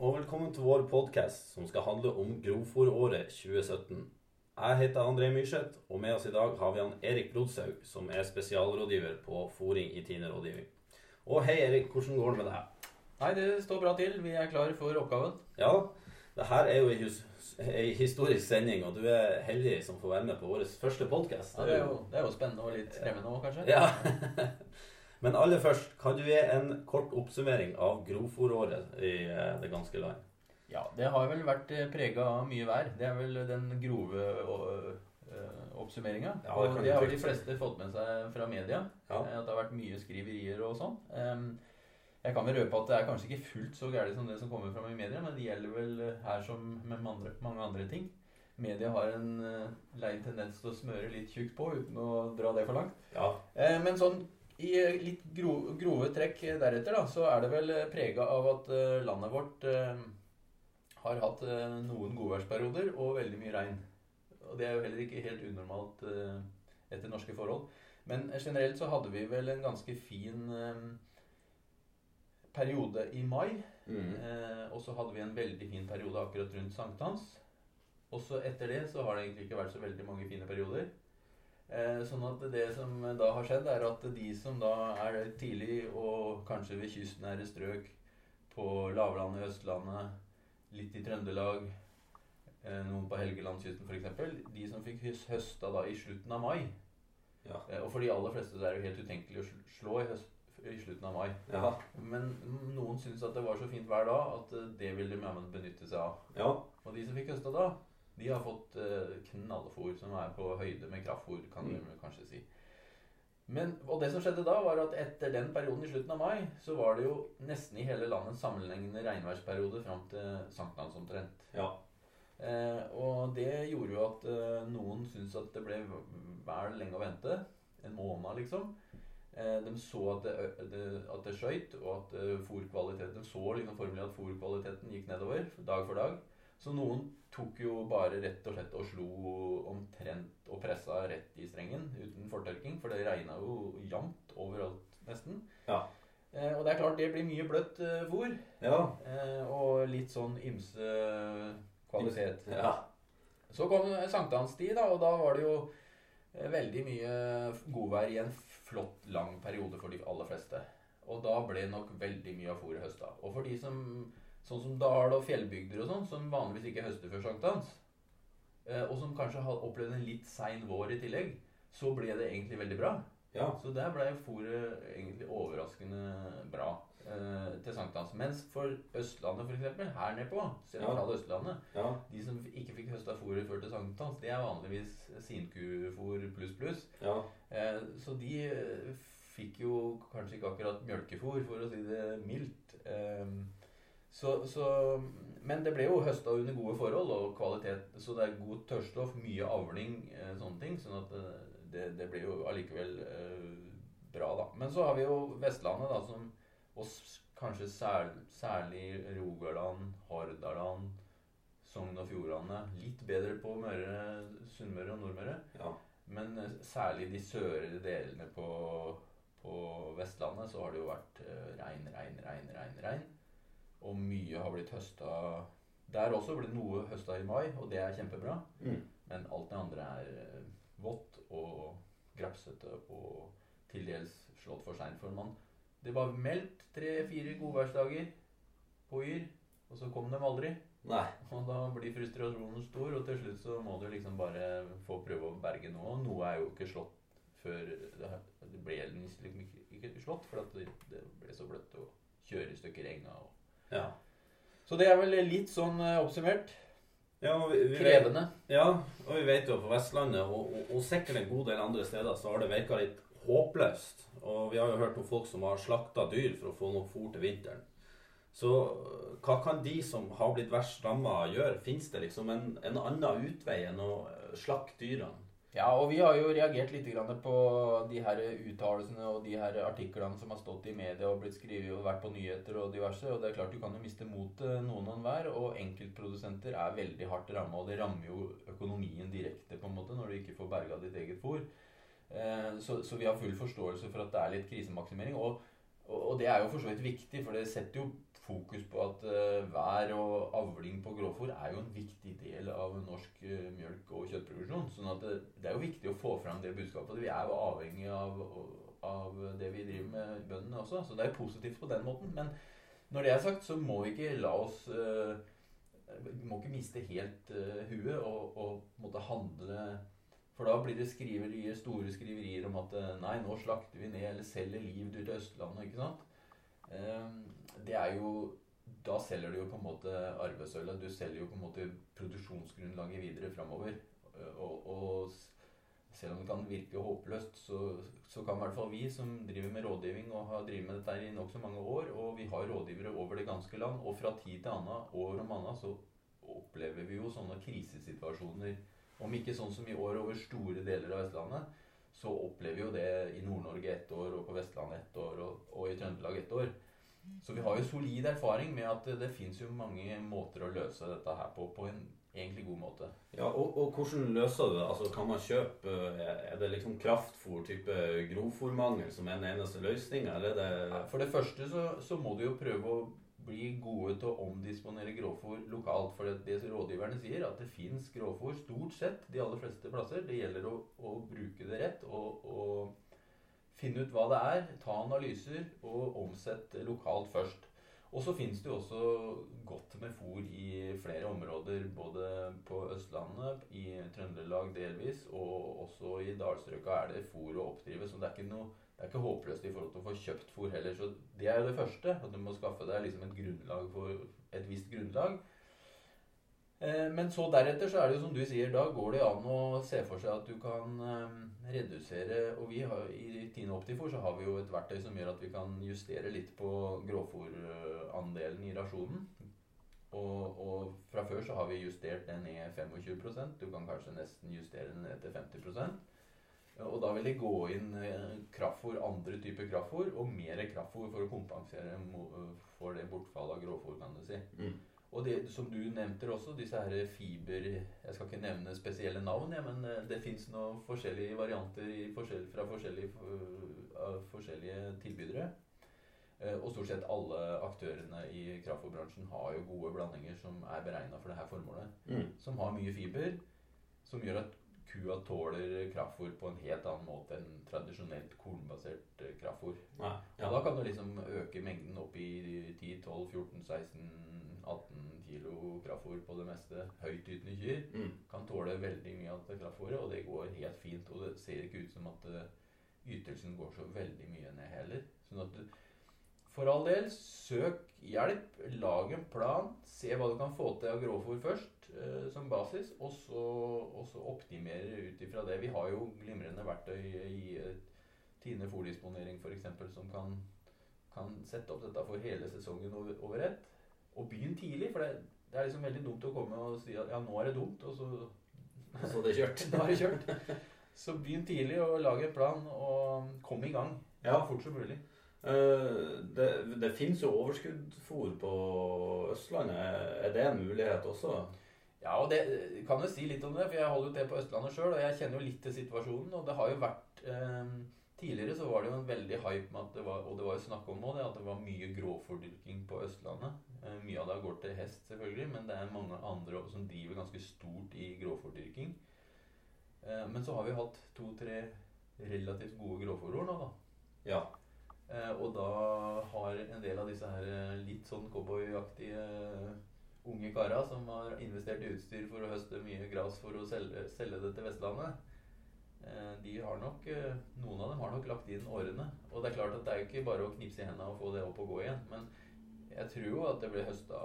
og velkommen til vår podkast som skal handle om grovfòråret 2017. Jeg heter André Myrseth, og med oss i dag har vi han Erik Brodshaug, som er spesialrådgiver på fòring i Tine rådgivning. Og hei, Erik. Hvordan går det med deg? Nei, det står bra til. Vi er klare for oppgaven. Ja, det her er jo ei historisk sending, og du er heldig som får være med på vår første podkast. Ja, det, det, er jo spennende og litt skremmende òg, kanskje. Ja. Men aller først, kan du gi en kort oppsummering av grovfòråret i eh, det ganske land? Ja, det har vel vært eh, prega av mye vær. Det er vel den grove uh, oppsummeringa. Ja, og det har de fleste fått med seg fra media. Ja. At det har vært mye skriverier og sånn. Jeg kan vel røpe at det er kanskje ikke fullt så gærent som det som kommer fram i media, men det gjelder vel her som med andre, mange andre ting. Media har en lei tendens til å smøre litt tjukt på uten å dra det for langt. Ja. Men sånn i litt grove, grove trekk deretter, da, så er det vel prega av at uh, landet vårt har hatt noen godværsperioder og veldig mye regn. Og det er jo heller ikke helt unormalt etter norske forhold. Men generelt så hadde vi vel en ganske fin periode i mai. Mm. Eh, og så hadde vi en veldig fin periode akkurat rundt sankthans. Og så etter det så har det egentlig ikke vært så veldig mange fine perioder. Eh, sånn at det som da har skjedd, er at de som da er tidlig og kanskje ved kystnære strøk på lavlandet, Østlandet, litt i Trøndelag, eh, noen på Helgelandskysten f.eks., de som fikk høsta da i slutten av mai ja. eh, Og for de aller fleste så er det jo helt utenkelig å slå i høst i slutten av mai. Ja. Men noen syntes at det var så fint vær da at det ville de benytte seg av. Ja. Og de som fikk høsta da, de har fått uh, knallfôr som er på høyde med kraftfôr, kan mm. vi kanskje si. Men, og det som skjedde da, var at etter den perioden i slutten av mai, så var det jo nesten i hele landet en sammenhengende regnværsperiode fram til sankthans omtrent. Ja. Eh, og det gjorde jo at eh, noen syntes at det ble vel lenge å vente. En måned, liksom. Eh, de så at det, det, at det skøyt, og at uh, fôrkvaliteten så liksom formelig at fôrkvaliteten gikk nedover dag for dag. Så noen tok jo bare rett og slett og slo omtrent og pressa rett i strengen uten fortørking, for det regna jo jevnt overalt, nesten. Ja. Eh, og det er klart det blir mye bløtt eh, fôr. Ja. Eh, og litt sånn ymse kvalitet. Ja. Så kom sankthanstid, da, og da var det jo eh, veldig mye godvær i en flott, lang periode for de aller fleste. Og da ble nok veldig mye av fôret høsta. Og for de som sånn som dal og fjellbygder og sånn, som vanligvis ikke høster før sankthans, eh, og som kanskje har opplevd en litt sein vår i tillegg, så ble det egentlig veldig bra. Ja. Så der ble fôret egentlig overraskende bra eh, til sankthans. Mens for Østlandet, f.eks., her nede på sentrale ja. Østlandet, ja. de som ikke fikk høsta fôret før til sankthans, det er vanligvis sinkufôr pluss pluss. Ja. Eh, så de eh, fikk jo kanskje ikke akkurat mjølkefôr, for å si det mildt. Eh, så, så, men det ble jo høsta under gode forhold og kvalitet, så det er god tørrstoff, mye avling, sånne ting. sånn at det, det ble jo allikevel bra, da. Men så har vi jo Vestlandet, da, som og kanskje sær, særlig Rogaland, Hordaland, Sogn og Fjordane. Litt bedre på Møre, Sunnmøre og Nordmøre. Ja. Men eh, særlig de sørlige delene på, på, Vestlandet så har det jo vært eh, regn, regn, regn, regn, regn. Og mye har blitt høsta Der også ble noe høsta i mai, og det er kjempebra. Mm. Men alt det andre er eh, vått og grapsete og til dels slått for seint. For man, det var meldt tre-fire godværsdager på Yr, og så kom de aldri. Nei. Og da blir frustrasjonen stor, og til slutt så må du liksom bare få prøve å berge noe. Og noe er jo ikke slått før Det, ble liksom ikke, slått, for det, ble så bløtt å kjøre i stykker enga. Og. Så det er vel litt sånn uh, oppsummert. Ja, vi, vi Krevende. Vet, ja, og vi vet jo på Vestlandet, og, og, og sikkert en god del andre steder, så har det virka litt håpløst. Og vi har jo hørt om folk som har slakta dyr for å få nok fôr til vinteren. Så hva kan de som har blitt verst ramma, gjøre? Fins det liksom en, en, annen utvei enn å eh, slakte dyrene? Ja, og vi har jo reagert litt på de her uttalelsene og de her artiklene som har stått i media og blitt skrevet og vært på nyheter og diverse. Og det er klart du kan jo miste motet noen og enhver. Og enkeltprodusenter er veldig hardt ramma, og det rammer jo økonomien direkte på en måte når du ikke får berga ditt eget fôr. Eh, så, så, vi har full forståelse for at det er litt krisemaksimering. Og og, det er jo for så vidt viktig, for det setter jo fokus på at uh, vær og avling på grovfòr er jo en viktig del av norsk uh, mjølk- og kjøttproduksjon. sånn at det, er jo viktig å få fram det budskapet. Vi er jo avhengig av, av det vi driver med bøndene også. Så det er positivt på den måten. Men når det er sagt, så må vi ikke la oss uh, Vi må ikke miste helt huet og, og måtte handle for da blir det skriverier, store skriverier om at nei, nå slakter vi ned eller selger liv ut til Østlandet. ikke sant? Ehm, det er jo Da selger du jo på en måte arvesølvet. Du selger jo på en måte produksjonsgrunnlaget videre framover. Eh, og, og, selv om det kan virke håpløst, så, så, kan i hvert fall vi som driver med rådgivning og har drevet med dette i nokså mange år, og vi har rådgivere over det ganske land, og fra tid til annen, år om annet, så opplever vi jo sånne krisesituasjoner. Om ikke sånn som i år over store deler av Vestlandet, så opplever vi jo det i Nord-Norge ett år, og på Vestlandet ett år, og, og, i Trøndelag ett år. Så vi har jo solid erfaring med at det, fins jo mange måter å løse dette her på, på en egentlig god måte. Ja, og, og hvordan løser du det? Altså, kan man kjøpe Er det liksom kraftfôr, type grovfòrmangel, som er den eneste løsninga, eller er det For det første så, så må du jo prøve å bli gode til å omdisponere grovfòr lokalt. For det, det rådgiverne sier, at det fins grovfòr stort sett de aller fleste plasser. Det gjelder å, å bruke det rett og, og, finne ut hva det er. Ta analyser og omsette lokalt først. Og så fins det jo også godt med fôr i flere områder. Både på Østlandet, i Trøndelag delvis, og også i dalstrøka er det fôr å oppdrive. Så det er ikke noe det er ikke håpløst i forhold til å få kjøpt fôr heller. Så det er jo det første. At du må skaffe deg liksom et grunnlag for et visst grunnlag. Eh, men så deretter så er det jo som du sier, da går det an å se for seg at du kan eh, redusere Og vi har, i Tine Optifor så har vi jo et verktøy som gjør at vi kan justere litt på grovfòrandelen i rasjonen. Og, og, fra før så har vi justert den ned 25% Du kan kanskje nesten justere den ned til 50 og da vil de gå inn eh, kraftfôr, andre typer kraftfôr og mer kraftfôr for å kompensere for det bortfallet av grovfôr, kan du si. Mm. Og det som du nevnte også, disse her fiber Jeg skal ikke nevne spesielle navn, ja, men eh, det fins noen forskjellige varianter forskjell, fra forskjellige, uh, forskjellige tilbydere. Uh, og stort sett alle aktørene i kraftfôrbransjen har jo gode blandinger som er beregna for dette formålet. Mm. Som har mye fiber, som gjør at kua tåler kraftfôr på en helt annen måte enn tradisjonelt kornbasert eh, kraftfôr. Ja, ja. Og da kan du liksom øke mengden opp i 10-12-14-16-18 kilo kraftfôr på det meste. Høytytende kyr mm. kan tåle veldig mye av kraftfôret, og det går helt fint. Og det ser ikke ut som at uh, ytelsen går så veldig mye ned heller. Sånn at du, for all del, søk hjelp, lag en plan, se hva du kan få til av grovfòr først eh, som basis, og så, og så optimere ut ifra det. Vi har jo glimrende verktøy i eh, Tine fòrdisponering f.eks. som kan, kan, sette opp dette for hele sesongen over, over ett. Og begynn tidlig, for det, det, er liksom veldig dumt å komme og si at ja, nå er det dumt, og så Så det kjørt. da er det kjørt. Så begynn tidlig og lag en plan, og kom i gang ja. så fort som mulig. Uh, det, det finnes jo overskuddfôr på Østlandet. Er det en mulighet også? Ja, og det kan jo si litt om det, for jeg holder jo til på Østlandet sjøl, og jeg kjenner jo litt til situasjonen. Og det har jo vært eh, Tidligere så var det jo en veldig hype med at det var Og det var jo snakk om det, at det var mye grovfordyrking på Østlandet. Eh, mye av det går til hest, selvfølgelig, men det er mange andre som driver ganske stort i grovfordyrking. Eh, men så har vi hatt to-tre relativt gode grovfòrår nå, da. Ja. Eh, og da har en del av disse her eh, litt sånn cowboyaktige unge karer som har investert i utstyr for å høste mye gras for å selge, selge det til Vestlandet. Eh, de har nok, eh, Noen av dem har nok lagt inn årene. Og det er klart at det er ikke bare å knipse i hendene og få det opp og gå igjen. Men jeg tror jo at det ble høsta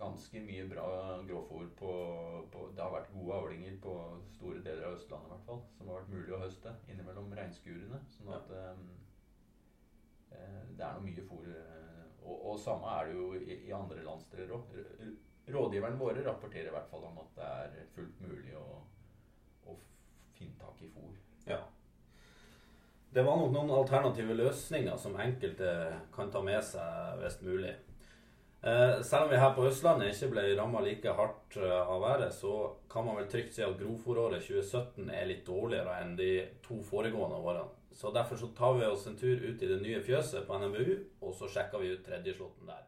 ganske mye bra grovfòr på, på, Det har vært gode avlinger på store deler av Østlandet i hvert fall, som har vært mulig å høste innimellom regnskurene. Sånn at um, det er noe mye fôr og, og samme er det jo i, i andre landsdeler òg. Rådgiverne våre rapporterer i hvert fall om at det er fullt mulig å, å finne tak i fôr. Ja. Det var nok noen alternative løsninger som enkelte kan ta med seg hvis mulig. Eh, selv om vi her på Østlandet ikke ble ramma like hardt eh, av været, så kan man vel trygt si at grovfòråret 2017 er litt dårligere enn de to foregående årene. Så derfor så tar vi oss en tur ut i det nye fjøset på NMBU, og så sjekker vi ut tredjeslåtten der.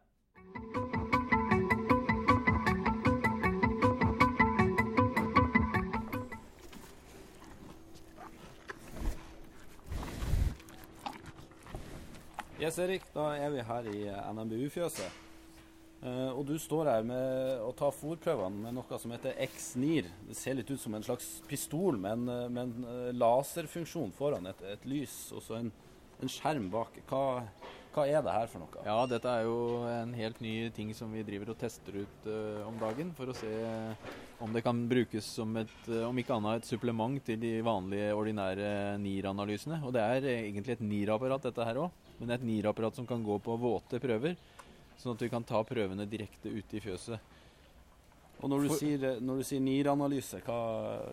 Yes, Erik, da er vi her i NMBU-fjøset. Eh, og du står her med å ta fòrprøvene med noe som heter X-NIR. Det ser litt ut som en slags pistol med en, eh, med en eh, laserfunksjon foran, et, et lys og så en, en skjerm bak. Hva, hva er det her for noe? Ja, dette er jo en helt ny ting som vi driver og tester ut uh, om dagen. For å se om det kan brukes som et, uh, om ikke annet, et supplement til de vanlige, ordinære NIR-analysene. Og det er egentlig et NIR-apparat, dette her òg. Men et NIR-apparat som kan gå på våte prøver. Sånn at vi kan ta prøvene direkte ute i fjøset. Og når du For- sier, når du sier NIR-analyse, hva,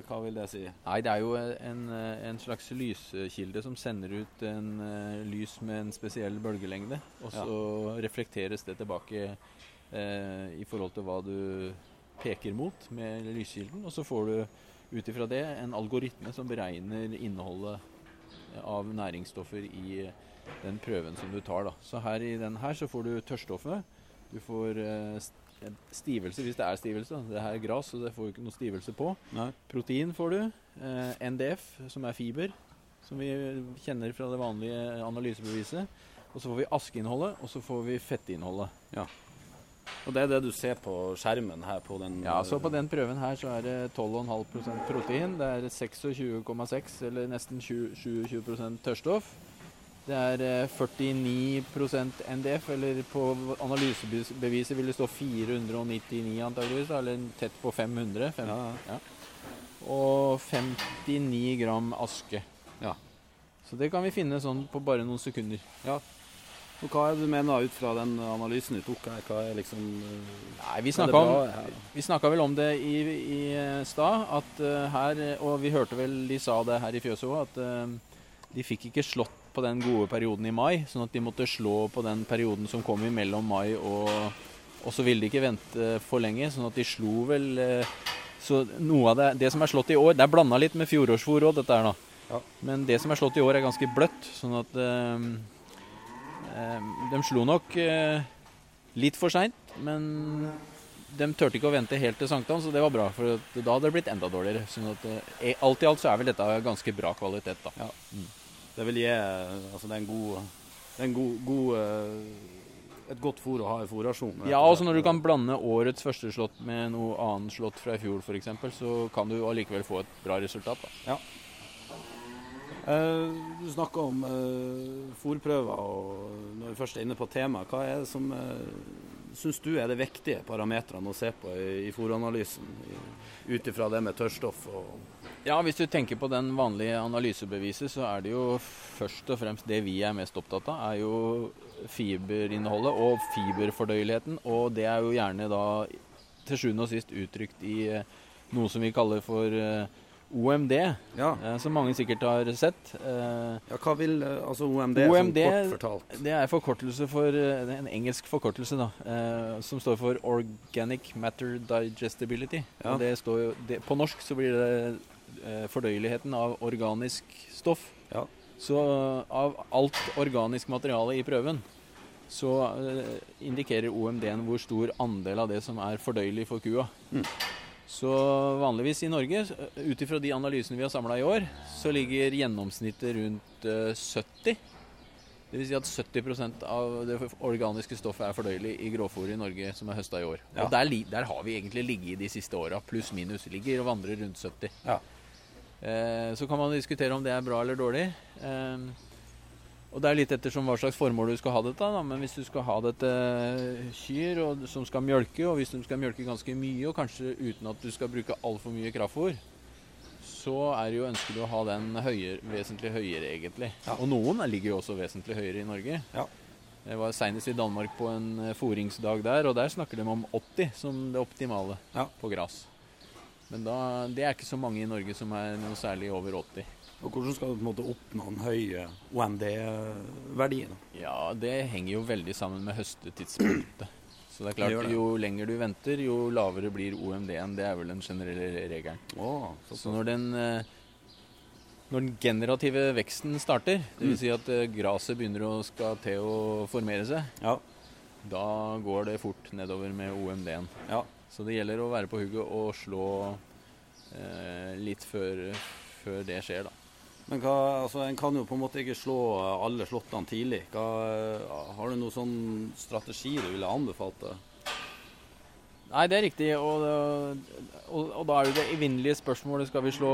hva vil det si? Nei, det er jo en, en slags lyskilde som sender ut en uh, lys med en spesiell bølgelengde. Og så reflekteres det tilbake uh, i forhold til hva du peker mot med lyskilden. Og så får du ut ifra det en algoritme som beregner innholdet av næringsstoffer i den prøven som du tar. Da. Så her i den her så får du tørrstoffet. Du får eh, stivelse hvis det er stivelse. Det her er gras, så det får du ikke noe stivelse på. Nei. Protein får du. Eh, NDF, som er fiber, som vi kjenner fra det vanlige analysebeviset. Og så får vi askeinnholdet, og så får vi fettinnholdet. Og det er det du ser på skjermen her på den Ja, så på den prøven her så er det 12,5% protein. Det er 26,6 eller nesten 20 27 tørrstoff. Det er eh, 49% NDF, eller på analysebeviset vil det stå 499 antageligvis, eller tett på 500. 500 Ja, ja. Og 59 gram aske. Ja. Så det kan vi finne sånn på bare noen sekunder. Og hva er det du mener ut fra den analysen du tok her? Hva er liksom eh, Nei, vi snakka om? Vi snakka vel om det i, i eh, stad, at uh, her Og vi hørte vel de sa det her i fjøset òg, at uh, de fikk ikke slått på den gode perioden i mai, sånn at de måtte slå på den perioden som kom imellom mai og Og så ville de ikke vente for lenge, sånn at de slo vel eh, Så noe av det Det som er slått i år Det er blanda litt med fjorårsfôr òg, dette her, da. Ja. Men det som er slått i år, er ganske bløtt, sånn at eh, De slo nok eh, litt for seint, men de turte ikke å vente helt til sankthans, så det var bra. For da hadde det blitt enda dårligere. Sånn at alt i alt så er vel dette ganske bra kvalitet, da. Det vil gi Altså, det er en god, det er en god, god eh, Et godt fôr å ha i fôrasjon. Ja, altså når du kan blande årets første slått med noe annet slått fra i fjor f.eks., så kan du allikevel få et bra resultat. da. Eh, du snakka om uh, fôrprøver, og når vi først er inne på temaet, hva er det som uh, syns du er de viktige parametrene å se på i, i fôranalysen? Ut ifra det med tørrstoff og Ja, hvis du tenker på den vanlige analysebeviset, så er det jo først og fremst det vi er mest opptatt av, er jo fiberinnholdet og fiberfordøyeligheten. Og det er jo gjerne da til sjuende og sist uttrykt i eh, noe som vi kaller for eh, OMD, Ja, eh, som mange sikkert har sett. Ja hva vil altså OMD, OMD sånn kort fortalt? Det er forkortelse for det er En engelsk forkortelse, da. Som står for Organic Matter Digestibility. Ja. Og det står jo det, På norsk så blir det fordøyeligheten av organisk stoff. Ja. Så eh, av alt organisk materiale i prøven så eh, indikerer OMD-en hvor stor andel av det som er fordøyelig for kua. Mm. Så vanligvis i Norge, eh, ut ifra de analysene vi har samla i år, så ligger gjennomsnittet rundt eh, 70. Det vil si at 70% av det organiske stoffet er fordøyelig i grovfôret i Norge som er høsta i år. Ja. Og der, der har vi egentlig ligget de siste åra, pluss minus. Ligger og vandrer rundt 70. Ja. Eh, så kan man diskutere om det er bra eller dårlig. Eh, og det er litt ettersom hva slags formål du skal ha dette. Da. Men hvis du skal ha dette kyr og, som skal mjølke, og hvis de skal mjølke ganske mye, og kanskje uten at du skal bruke altfor mye kraftfôr, så er det jo ønskelig å ha den høyere, vesentlig høyere, egentlig. Ja. Og noen ligger jo også vesentlig høyere i Norge. Ja. Jeg var senest i Danmark på en foringsdag fôringsdag der, og der snakker de om 80 som det optimale Ja. på gras. Men da, det er ikke så mange i Norge som er noe særlig over 80. Og hvordan skal du på en måte oppnå den høye OMD-verdien? Ja, det henger jo veldig sammen med høstetidspunktet. Så det er klart, Det det. jo lenger du venter, jo lavere blir OMD-en. Det er vel den generelle regelen. Oh, Så når den eh, når den generative veksten starter, Mm. dvs. Si at eh, gresset begynner å skal til å formere seg, Ja. da går det fort nedover med OMD-en. ja. Så det gjelder å være på hugget og slå eh, litt før, før det skjer, da. Men hva, altså, en kan jo på en måte ikke slå alle slåttene tidlig. Hva, har du noen sånn strategi du ville anbefalt? Det? Nei, det er riktig. Og, og, og da er jo det evinnelige spørsmålet skal vi slå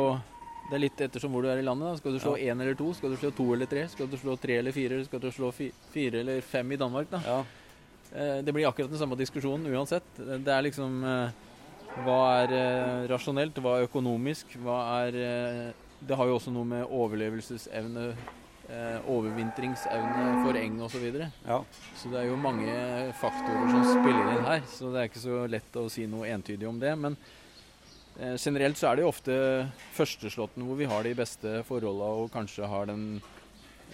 Det er litt ettersom hvor du er i landet. da. Skal du slå én eller to? Skal du slå to eller tre? Skal du slå tre eller fire? Skal du slå fi, fire eller fem i Danmark? da? Ja. Eh, Det blir akkurat den samme diskusjonen uansett. Det er liksom eh, Hva er eh, rasjonelt? Hva er økonomisk? Hva er eh, Det har jo også noe med overlevelsesevne, eh, overvintringsevne for eng osv. Så, videre. ja. så det er jo mange faktorer som spiller inn her. Så det er ikke så lett å si noe entydig om det. Men eh, generelt så er det jo ofte førsteslåtten hvor vi har de beste forholda og kanskje har den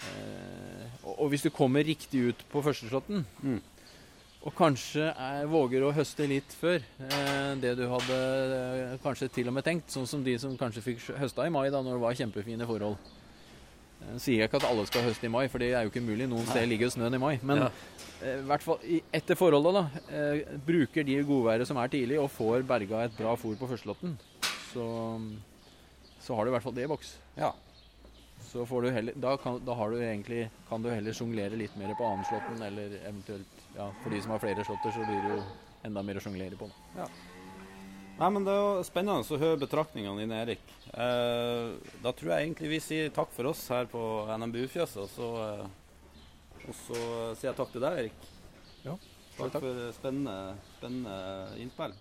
eh, og, og hvis du kommer riktig ut på førsteslåtten Mm. Og kanskje er, våger å høste litt før eh, det du hadde eh, kanskje til og med tenkt, sånn som de som kanskje fikk høsta i mai, da når det var kjempefine forhold. Eh, sier jeg ikke at alle skal høste i mai, for det er jo ikke mulig. Noen steder ligger jo snøen i mai. Men Ja. eh, i hvert fall etter forholdet, da, eh, bruker de godværet som er tidlig, og får berga et bra fôr på førstelotten. så, så har du i hvert fall det i boks. ja. Så får du heller, da, kan, da har du egentlig, kan du heller sjonglere litt mer på annenslåtten, eller eventuelt ja, For de som har flere slåtter, så blir det jo enda mer å sjonglere på. Ja. Nei, men Det er jo spennende å høre betraktningene dine, Erik. Eh, da tror jeg egentlig vi sier takk for oss her på NMBU-fjøset. Og, så, eh, og så sier jeg takk til deg, Erik. Ja, takk, takk. for spennende, spennende innspill.